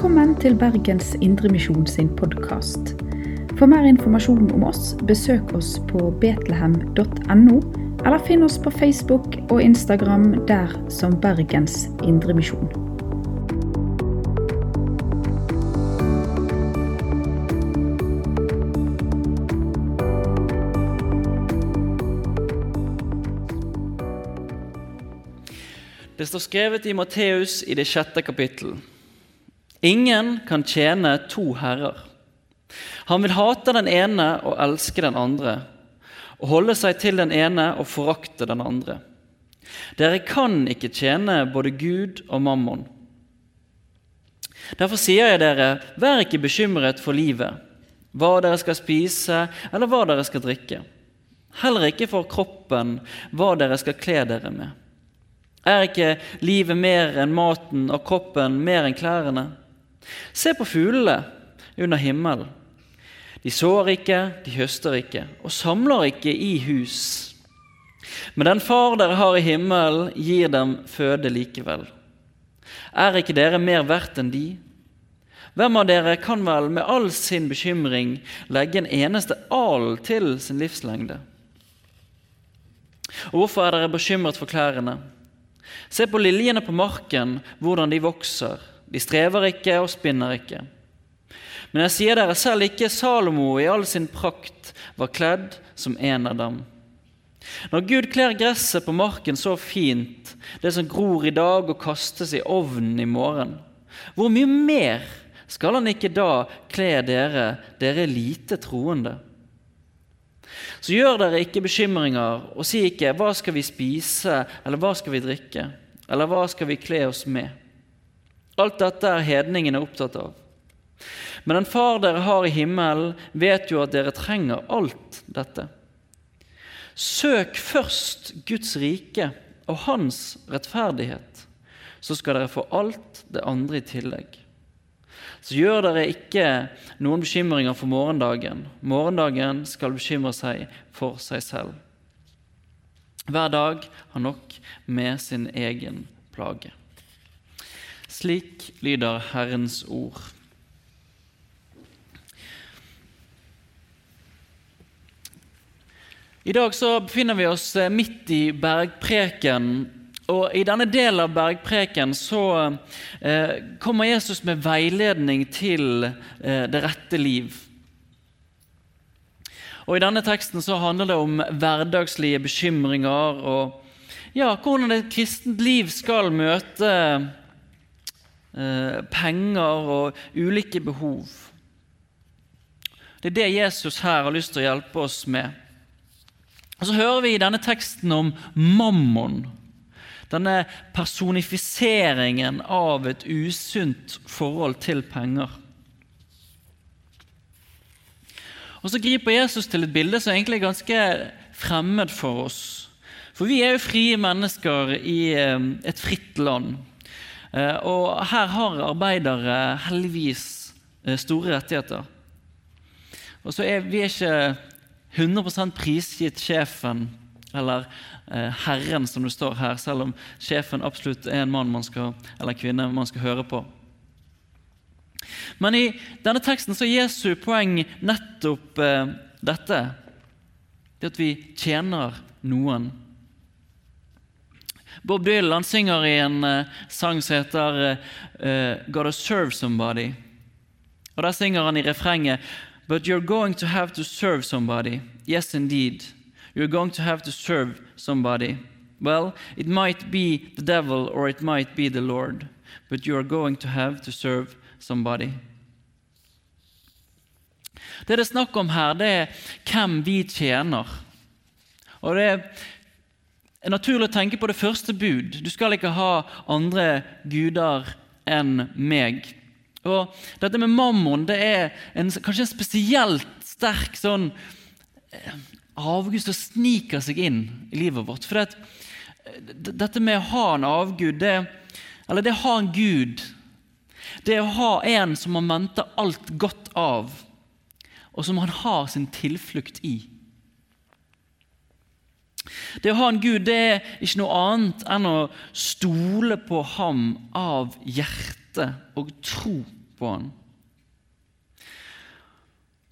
Velkommen til Bergens Indremisjon sin podkast. For mer informasjon om oss, besøk oss på betlehem.no, eller finn oss på Facebook og Instagram der som Bergens Indremisjon. Det står skrevet i Matteus i det sjette kapittel. Ingen kan tjene to herrer. Han vil hate den ene og elske den andre, og holde seg til den ene og forakte den andre. Dere kan ikke tjene både Gud og mammon. Derfor sier jeg dere, vær ikke bekymret for livet, hva dere skal spise eller hva dere skal drikke. Heller ikke for kroppen, hva dere skal kle dere med. Er ikke livet mer enn maten og kroppen mer enn klærne? Se på fuglene under himmelen. De sår ikke, de høster ikke, og samler ikke i hus. Men den far dere har i himmelen, gir dem føde likevel. Er ikke dere mer verdt enn de? Hvem av dere kan vel med all sin bekymring legge en eneste al til sin livslengde? Og hvorfor er dere bekymret for klærne? Se på liljene på marken, hvordan de vokser. De strever ikke og spinner ikke. Men jeg sier dere selv ikke Salomo i all sin prakt var kledd som en av dem. Når Gud kler gresset på marken så fint, det som gror i dag og kastes i ovnen i morgen, hvor mye mer skal han ikke da kle dere, dere lite troende? Så gjør dere ikke bekymringer, og si ikke 'hva skal vi spise', eller 'hva skal vi drikke', eller 'hva skal vi kle oss med'? Alt dette er hedningene opptatt av. Men den far dere har i himmelen, vet jo at dere trenger alt dette. Søk først Guds rike og Hans rettferdighet, så skal dere få alt det andre i tillegg. Så gjør dere ikke noen bekymringer for morgendagen. Morgendagen skal bekymre seg for seg selv. Hver dag har nok med sin egen plage. Slik lyder Herrens ord. I dag så befinner vi oss midt i bergpreken. Og I denne delen av bergpreken så eh, kommer Jesus med veiledning til eh, det rette liv. Og I denne teksten så handler det om hverdagslige bekymringer og ja, hvordan et kristent liv skal møte eh, penger og ulike behov. Det er det Jesus her har lyst til å hjelpe oss med. Og Så hører vi i denne teksten om mammon. Denne personifiseringen av et usunt forhold til penger. Og Så griper Jesus til et bilde som egentlig er ganske fremmed for oss. For vi er jo frie mennesker i eh, et fritt land. Eh, og her har arbeidere heldigvis eh, store rettigheter. Og så er vi ikke 100 prisgitt sjefen eller eh, Herren, som det står her, selv om sjefen absolutt er en mann man skal, eller kvinne man skal høre på. Men i denne teksten så er Jesu poeng nettopp dette. Det at vi tjener noen. Bob Dylan synger i en uh, sang som heter uh, 'Gotta Serve Somebody'. Og Der synger han i refrenget But you're going to have to serve somebody. Yes, indeed. You're going to have to serve somebody. Well, it might be the devil or it might be the Lord, but you are going to have to serve somebody. Det det er snakk om her, det er hvem vi tjener. Og Det er naturlig å tenke på det første bud. Du skal ikke ha andre guder enn meg. Og Dette med mammon det er en, kanskje en spesielt sterk sånn eh, avgud som sniker seg inn i livet vårt. For det, dette med å ha en avgud, det, eller det å ha en gud, det å ha en som man venter alt godt av, og som han har sin tilflukt i. Det å ha en gud det er ikke noe annet enn å stole på ham av hjerte og tro på ham.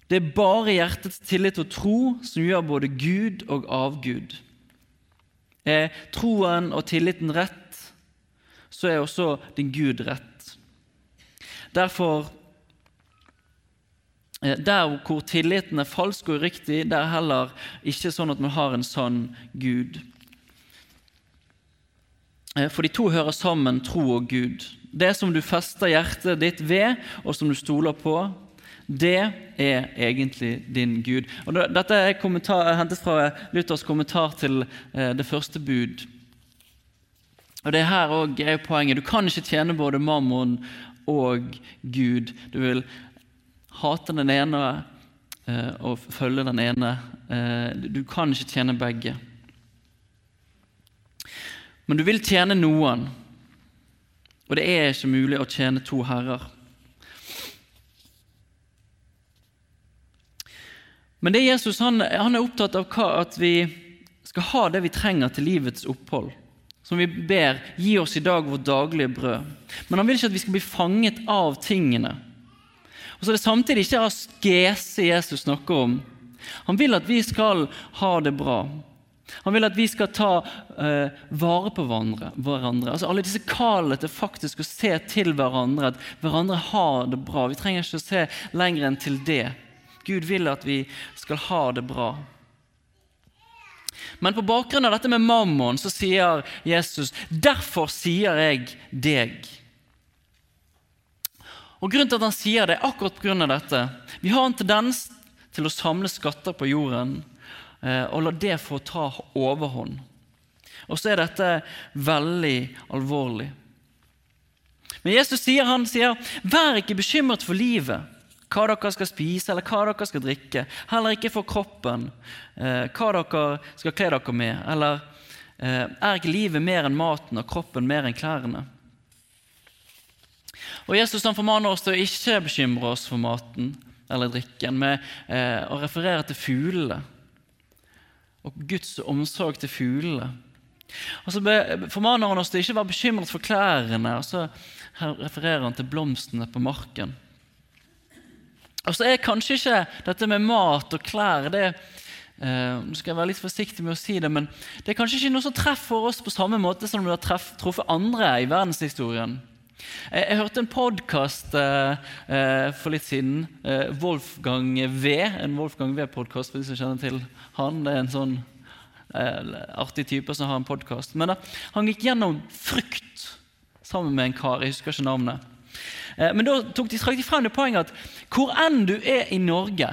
Det er bare hjertets tillit og tro som gjør både Gud og avgud. Er troen og tilliten rett, så er også din Gud rett. Derfor Der hvor tilliten er falsk og uriktig, det er heller ikke sånn at man har en sann Gud. Eh, for de to hører sammen, tro og Gud. Det som du fester hjertet ditt ved, og som du stoler på, det er egentlig din Gud. Og Dette er hentet fra Luthers kommentar til eh, det første bud. Og det her også er poenget. Du kan ikke tjene både mammon og Gud. Du vil hate den ene eh, og følge den ene. Eh, du kan ikke tjene begge. Men du vil tjene noen, og det er ikke mulig å tjene to herrer. Men det Jesus han, han er opptatt av hva, at vi skal ha det vi trenger til livets opphold. Som vi ber gi oss i dag vårt daglige brød. Men han vil ikke at vi skal bli fanget av tingene. Og så er det samtidig ikke askese Jesus snakker om. Han vil at vi skal ha det bra. Han vil at vi skal ta uh, vare på hverandre. hverandre. Altså Alle disse kallene til faktisk å se til hverandre, at hverandre har det bra. Vi trenger ikke å se lenger enn til det. Gud vil at vi skal ha det bra. Men på bakgrunn av dette med mammon så sier Jesus derfor sier jeg deg. Og Grunnen til at han sier det, er akkurat på grunn av dette. Vi har en tendens til å samle skatter på jorden eh, og la det få ta overhånd. Og så er dette veldig alvorlig. Men Jesus sier, han sier, 'Vær ikke bekymret for livet' hva dere skal spise eller hva dere skal drikke. Heller ikke for kroppen, eh, hva dere skal kle dere med. Eller eh, er ikke livet mer enn maten og kroppen mer enn klærne? Og Jesus han formaner oss til å ikke bekymre oss for maten eller drikken, med eh, å referere til fuglene og Guds omsorg til fuglene. Og Så formaner han oss til ikke å være bekymret for klærne, og så refererer han til blomstene på marken. Og så er kanskje ikke dette med mat og klær det, uh, skal jeg være litt forsiktig med å si det, men det er kanskje ikke noe som treffer oss på samme måte som det har truffet andre i verdenshistorien. Jeg, jeg hørte en podkast eh, eh, for litt siden. Wolfgang V. En Wolfgang V-podkast, for de som kjenner til han. Det er en sånn artig type som har en podkast. Men han gikk gjennom frykt sammen med en kar. Jeg husker ikke navnet. Eh, men da tok de, de frem det poenget at hvor enn du er i Norge,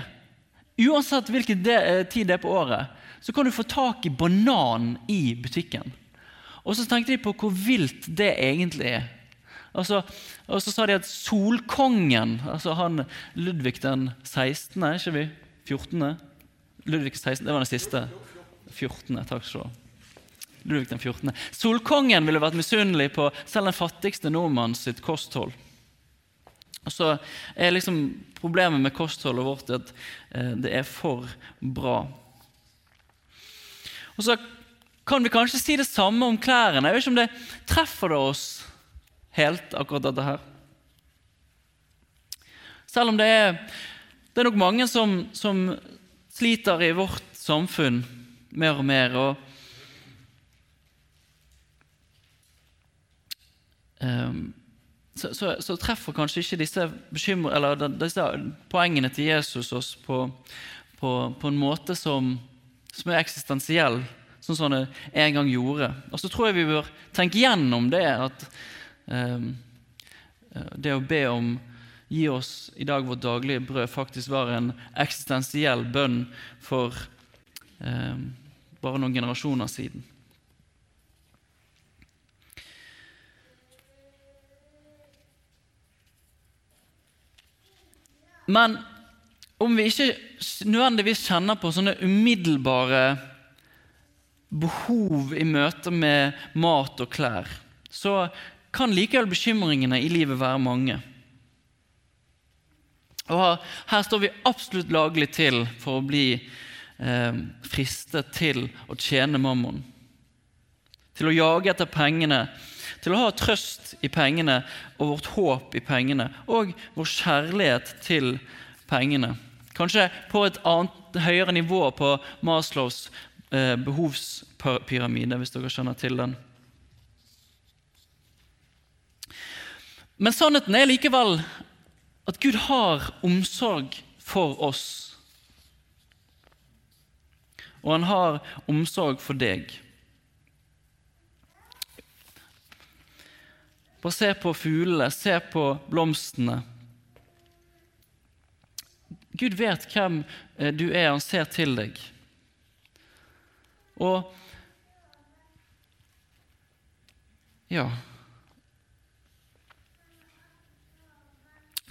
uansett hvilken eh, tid det er på året, så kan du få tak i banan i butikken. Og så tenkte de på hvor vilt det egentlig er. Altså, og så sa de at Solkongen, altså han Ludvig den 16., er ikke vi? 14. Ludvig 16, Det var den siste. 14. Takk skal du ha. Ludvig den 14. Solkongen ville vært misunnelig på selv den fattigste nordmann sitt kosthold. Og så er liksom Problemet med kostholdet vårt at eh, det er for bra. Og så kan vi kanskje si det samme om klærne. Jeg vet ikke om det treffer det oss helt, akkurat dette her. Selv om det er, det er nok mange som, som sliter i vårt samfunn mer og mer. og um, så, så, så, treffer kanskje ikke disse, disse, poengene til Jesus oss på, på, på en måte som, som, er eksistensiell, sånn som det en gang gjorde. Og så tror jeg vi bør tenke gjennom det at det å be om gi oss i dag vårt daglige brød faktisk var en eksistensiell bønn for um, bare noen generasjoner siden. Men om vi ikke nødvendigvis kjenner på sånne umiddelbare behov i møte med mat og klær, så kan likevel bekymringene i livet være mange. Og Her står vi absolutt laglig til for å bli eh, fristet til å tjene mammon. Til å jage etter pengene til å ha trøst i pengene og vårt håp i pengene, og vår kjærlighet til pengene. Kanskje på et annet, høyere nivå på Maslows eh, behovspyramide, hvis dere skjønner til den. Men sannheten er likevel at Gud har omsorg for oss. Og han har omsorg for deg. Bare se på fuglene, se på blomstene. Gud vet hvem eh, du er, han ser til deg. Og ja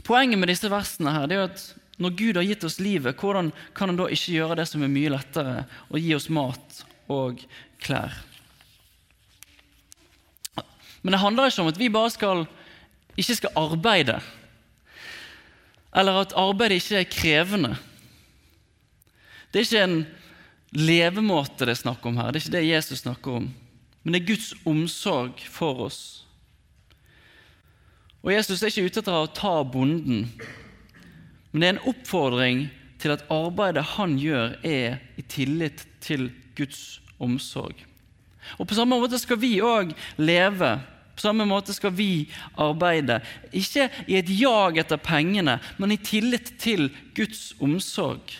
Poenget med disse versene her, det er at når Gud har gitt oss livet, hvordan kan han da ikke gjøre det som er mye lettere, å gi oss mat og klær? Men det handler ikke om at vi bare skal, ikke skal arbeide, eller at arbeidet ikke er krevende. Det er ikke en levemåte det er snakk om her, det er ikke det Jesus snakker om. Men det er Guds omsorg for oss. Og Jesus er ikke ute etter å ta bonden, men det er en oppfordring til at arbeidet han gjør, er i tillit til Guds omsorg. Og På samme måte skal vi òg leve. På samme måte skal vi arbeide. Ikke i et jag etter pengene, men i tillit til Guds omsorg.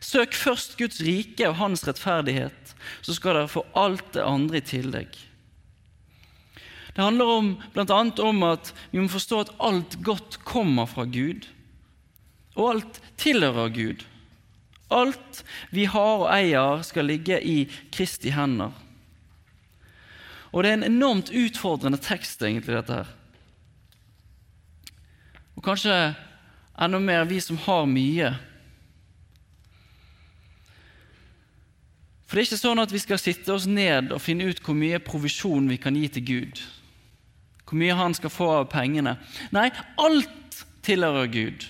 Søk først Guds rike og hans rettferdighet, så skal dere få alt det andre i tillegg. Det handler om, bl.a. om at vi må forstå at alt godt kommer fra Gud. Og alt tilhører Gud. Alt vi har og eier, skal ligge i Kristi hender. Og det er en enormt utfordrende tekst, egentlig, dette her. Og kanskje enda mer vi som har mye. For det er ikke sånn at vi skal sitte oss ned og finne ut hvor mye provisjon vi kan gi til Gud hvor mye han skal få av pengene. Nei, alt tilhører Gud.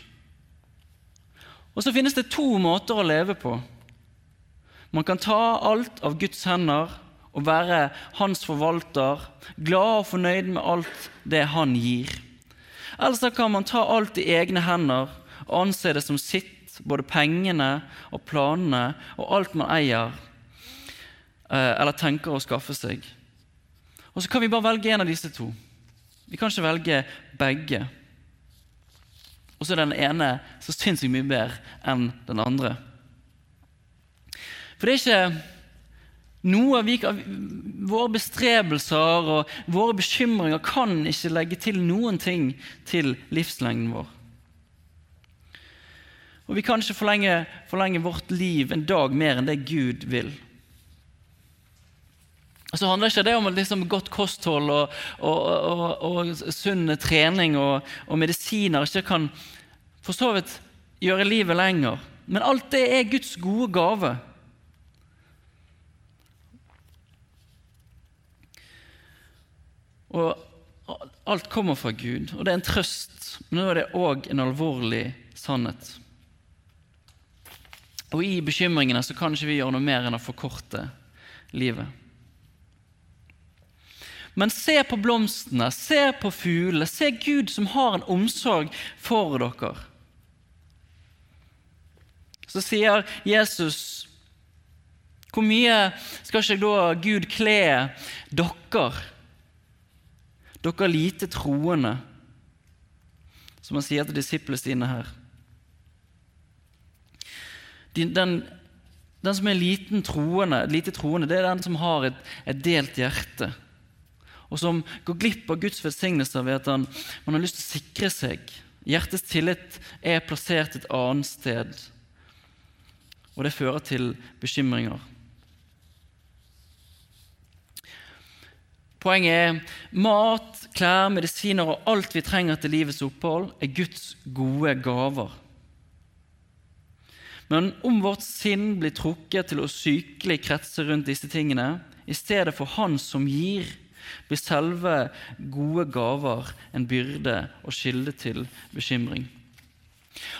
Og så finnes det to måter å leve på. Man kan ta alt av Guds hender og være hans forvalter, glad og fornøyd med alt det han gir. Eller så kan man ta alt i egne hender og anse det som sitt, både pengene og planene og alt man eier eh, eller tenker å skaffe seg. Og så kan vi bare velge en av disse to. Vi kan ikke velge begge. Og så er den ene så sinnssykt mye bedre enn den andre. For det er ikke noe vi Våre bestrebelser og våre bekymringer kan ikke legge til noen ting til livslengden vår. Og vi kan ikke forlenge, forlenge vårt liv en dag mer enn det Gud vil. Så handler ikke det om liksom godt kosthold og, og, og, og sunn trening og, medisiner ikke kan for så vidt gjøre livet lenger. Men alt det er Guds gode gave. Og alt kommer fra Gud, og det er en trøst. Men nå er det òg en alvorlig sannhet. Og i bekymringene så kan ikke vi gjøre noe mer enn å forkorte livet. Men se på blomstene, se på fuglene. Se Gud som har en omsorg for dere. Så sier Jesus Hvor mye skal ikke da Gud kle dere, dere lite troende, som han sier til disiplene sine her? Den, den, som er liten troende, lite troende, det er den som har et, et delt hjerte og som går glipp av Guds velsignelser ved at han, man har lyst til å sikre seg. Hjertets tillit er plassert et annet sted, og det fører til bekymringer. Poenget er mat, klær, medisiner og alt vi trenger til livets opphold, er Guds gode gaver. Men om vårt sinn blir trukket til å sykelig kretse rundt disse tingene, i stedet for Han som gir, blir selve gode gaver en byrde og kilde til bekymring.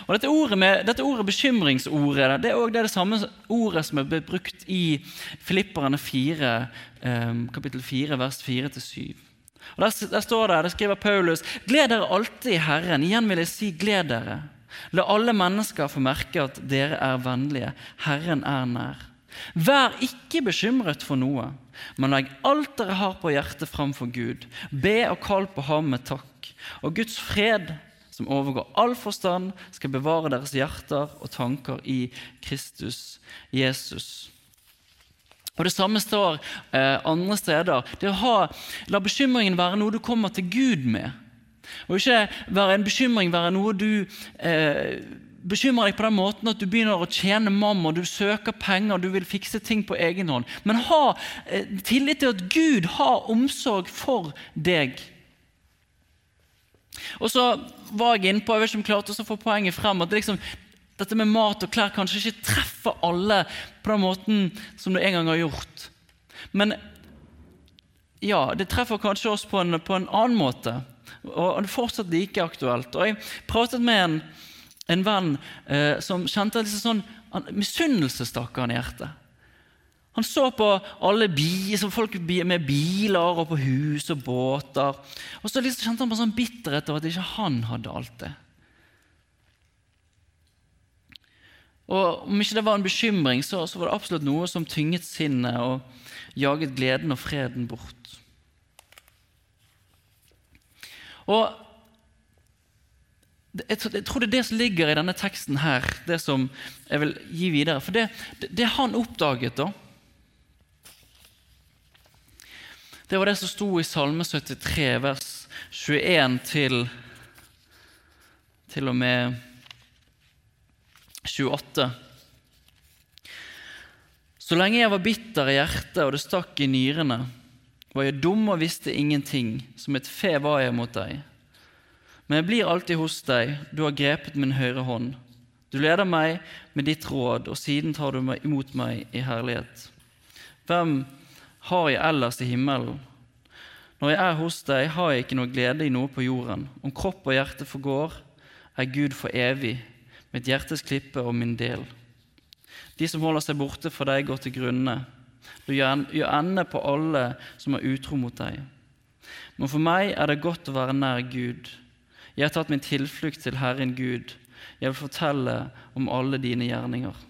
Og Dette ordet, med, dette ordet bekymringsordet det er også det, det samme ordet som er brukt i Filipperne 4, eh, kapittel 4, vers 4-7. Og der, der står det, det skriver Paulus, gled dere alltid i Herren. Igjen vil jeg si gled dere. La alle mennesker få merke at dere er vennlige. Herren er nær. Vær ikke bekymret for noe, men legg alt dere har på hjertet framfor Gud. Be og kall på ham med takk. Og Guds fred, som overgår all forstand, skal bevare deres hjerter og tanker i Kristus Jesus. Og Det samme står eh, andre steder. Det å ha, La bekymringen være noe du kommer til Gud med. Og ikke være en bekymring være noe du eh, bekymrer deg på den måten at du begynner å tjene mamma, du søker penger, du vil fikse ting på egen hånd. Men ha eh, tillit til at Gud har omsorg for deg. Og så var jeg inne på, jeg vet ikke om jeg klarte å få poenget frem, at liksom, dette med mat og klær kanskje ikke treffer alle på den måten som du en gang har gjort. Men ja, det treffer kanskje oss på en, på en annen måte. Og det er fortsatt like aktuelt. Og Jeg pratet med en, en venn eh, som kjente liksom sånn misunnelse stakk han i hjertet. Han så på alle bil, folk med biler og på hus og båter. Og så liksom kjente han på sånn bitterhet over at ikke han hadde alt det. Og Om ikke det var en bekymring, så, så var det absolutt noe som tynget sinnet og jaget gleden og freden bort. Og jeg tror det er det som ligger i denne teksten her, det som jeg vil gi videre. For det, det, han oppdaget, da Det var det som sto i Salme 73, vers 21 til, til og med 28. Så lenge jeg var bitter i hjertet og det stakk i nyrene, var jeg dum og visste ingenting, som et fe var jeg mot deg. Men jeg blir alltid hos deg, du har grepet min høyre hånd. Du leder meg med ditt råd, og siden tar du meg imot meg i herlighet. Hvem har jeg ellers i himmelen? Når jeg er hos deg, har jeg ikke noe glede i noe på jorden. Om kropp og hjerte forgår, er Gud for evig mitt hjertes klippe og min del. De som holder seg borte fra deg, går til grunne. Du gjør ende på alle som er utro mot deg. Men for meg er det godt å være nær Gud. Jeg har tatt min tilflukt til Herren Gud. Jeg vil fortelle om alle dine gjerninger.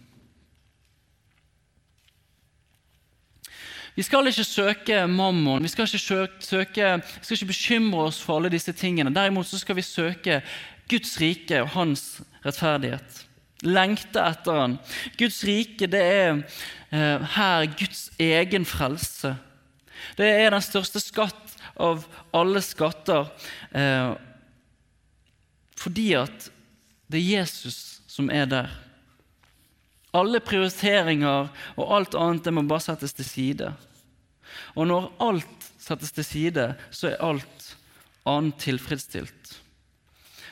Vi skal ikke søke mammon, vi skal ikke, søke, vi skal ikke bekymre oss for alle disse tingene. Derimot skal vi søke Guds rike og hans rettferdighet. Lengte etter han. Guds rike det er eh, her Guds egen frelse. Det er den største skatt av alle skatter eh, fordi at det er Jesus som er der. Alle prioriteringer og alt annet det må bare settes til side. Og når alt settes til side, så er alt annet tilfredsstilt.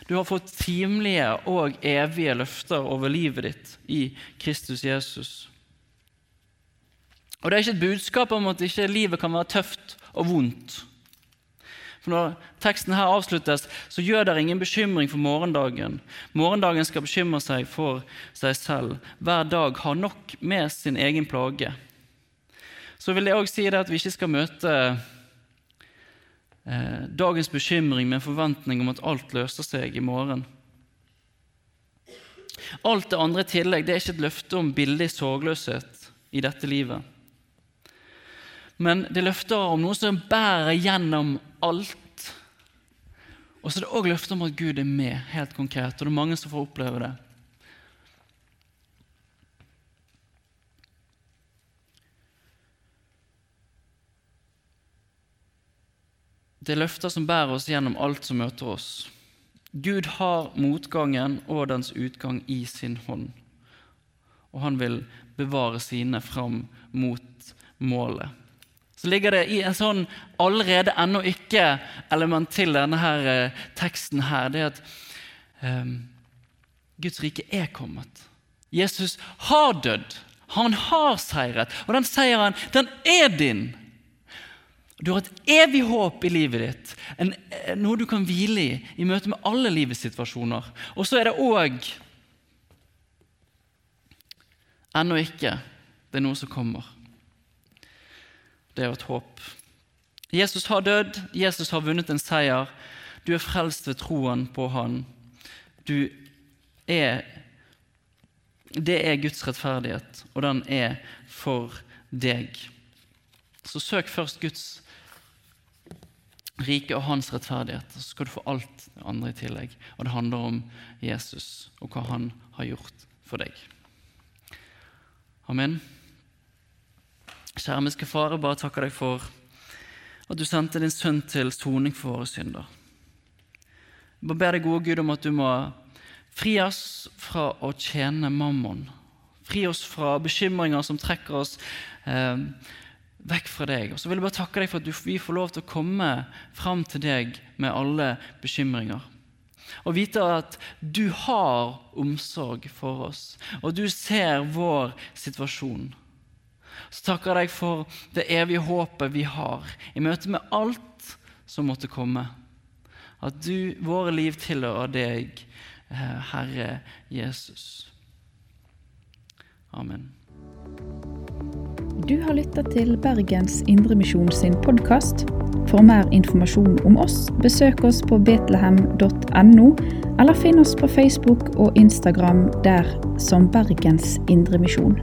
Du har fått timelige og evige løfter over livet ditt i Kristus Jesus. Og Det er ikke et budskap om at ikke livet kan være tøft og vondt. For Når teksten her avsluttes, så gjør dere ingen bekymring for morgendagen. Morgendagen skal bekymre seg for seg selv. Hver dag har nok med sin egen plage. Så vil jeg også si det at vi ikke skal møte eh, dagens bekymring med en forventning om at alt løser seg i morgen. Alt det andre i tillegg det er ikke et løfte om billig sorgløshet i dette livet. Men det løfter om noe som bærer gjennom alt. Og så er det òg løfter om at Gud er med, helt konkret. Og det er mange som får oppleve det. Det er løfter som bærer oss gjennom alt som møter oss. Gud har motgangen og dens utgang i sin hånd. Og han vil bevare sine fram mot målet. Så ligger det i en sånn allerede ennå ikke-element til denne her, eh, teksten her. Det er at eh, Guds rike er kommet. Jesus har dødd. Han har seiret. Og den seieren, den er din. Du har et evig håp i livet ditt, en, noe du kan hvile i i møte med alle livets situasjoner. Og så er det òg ennå ikke det er noe som kommer. Det er et håp. Jesus har dødd, Jesus har vunnet en seier. Du er frelst ved troen på Han. Du er Det er Guds rettferdighet, og den er for deg. Så søk først Guds rike og hans rettferdighet, så skal du få alt det andre i tillegg. Og det handler om Jesus og hva han har gjort for deg. Amen. Kjære menneske far, jeg bare takker deg for at du sendte din sønn til soning for våre synder. Jeg bare ber deg, gode Gud, om at du må fri oss fra å tjene mammon. Fri oss fra bekymringer som trekker oss eh, vekk fra deg. Og så vil jeg bare takke deg for at vi får lov til å komme fram til deg med alle bekymringer. Og vite at du har omsorg for oss, og du ser vår situasjon. Så takker jeg deg for det evige håpet vi har i møte med alt som måtte komme. At du, våre liv tilhører deg, eh, Herre Jesus. Amen. Du har lytta til Bergens Indremisjon sin podkast. For mer informasjon om oss, besøk oss på betlehem.no, eller finn oss på Facebook og Instagram der som Bergens Indremisjon.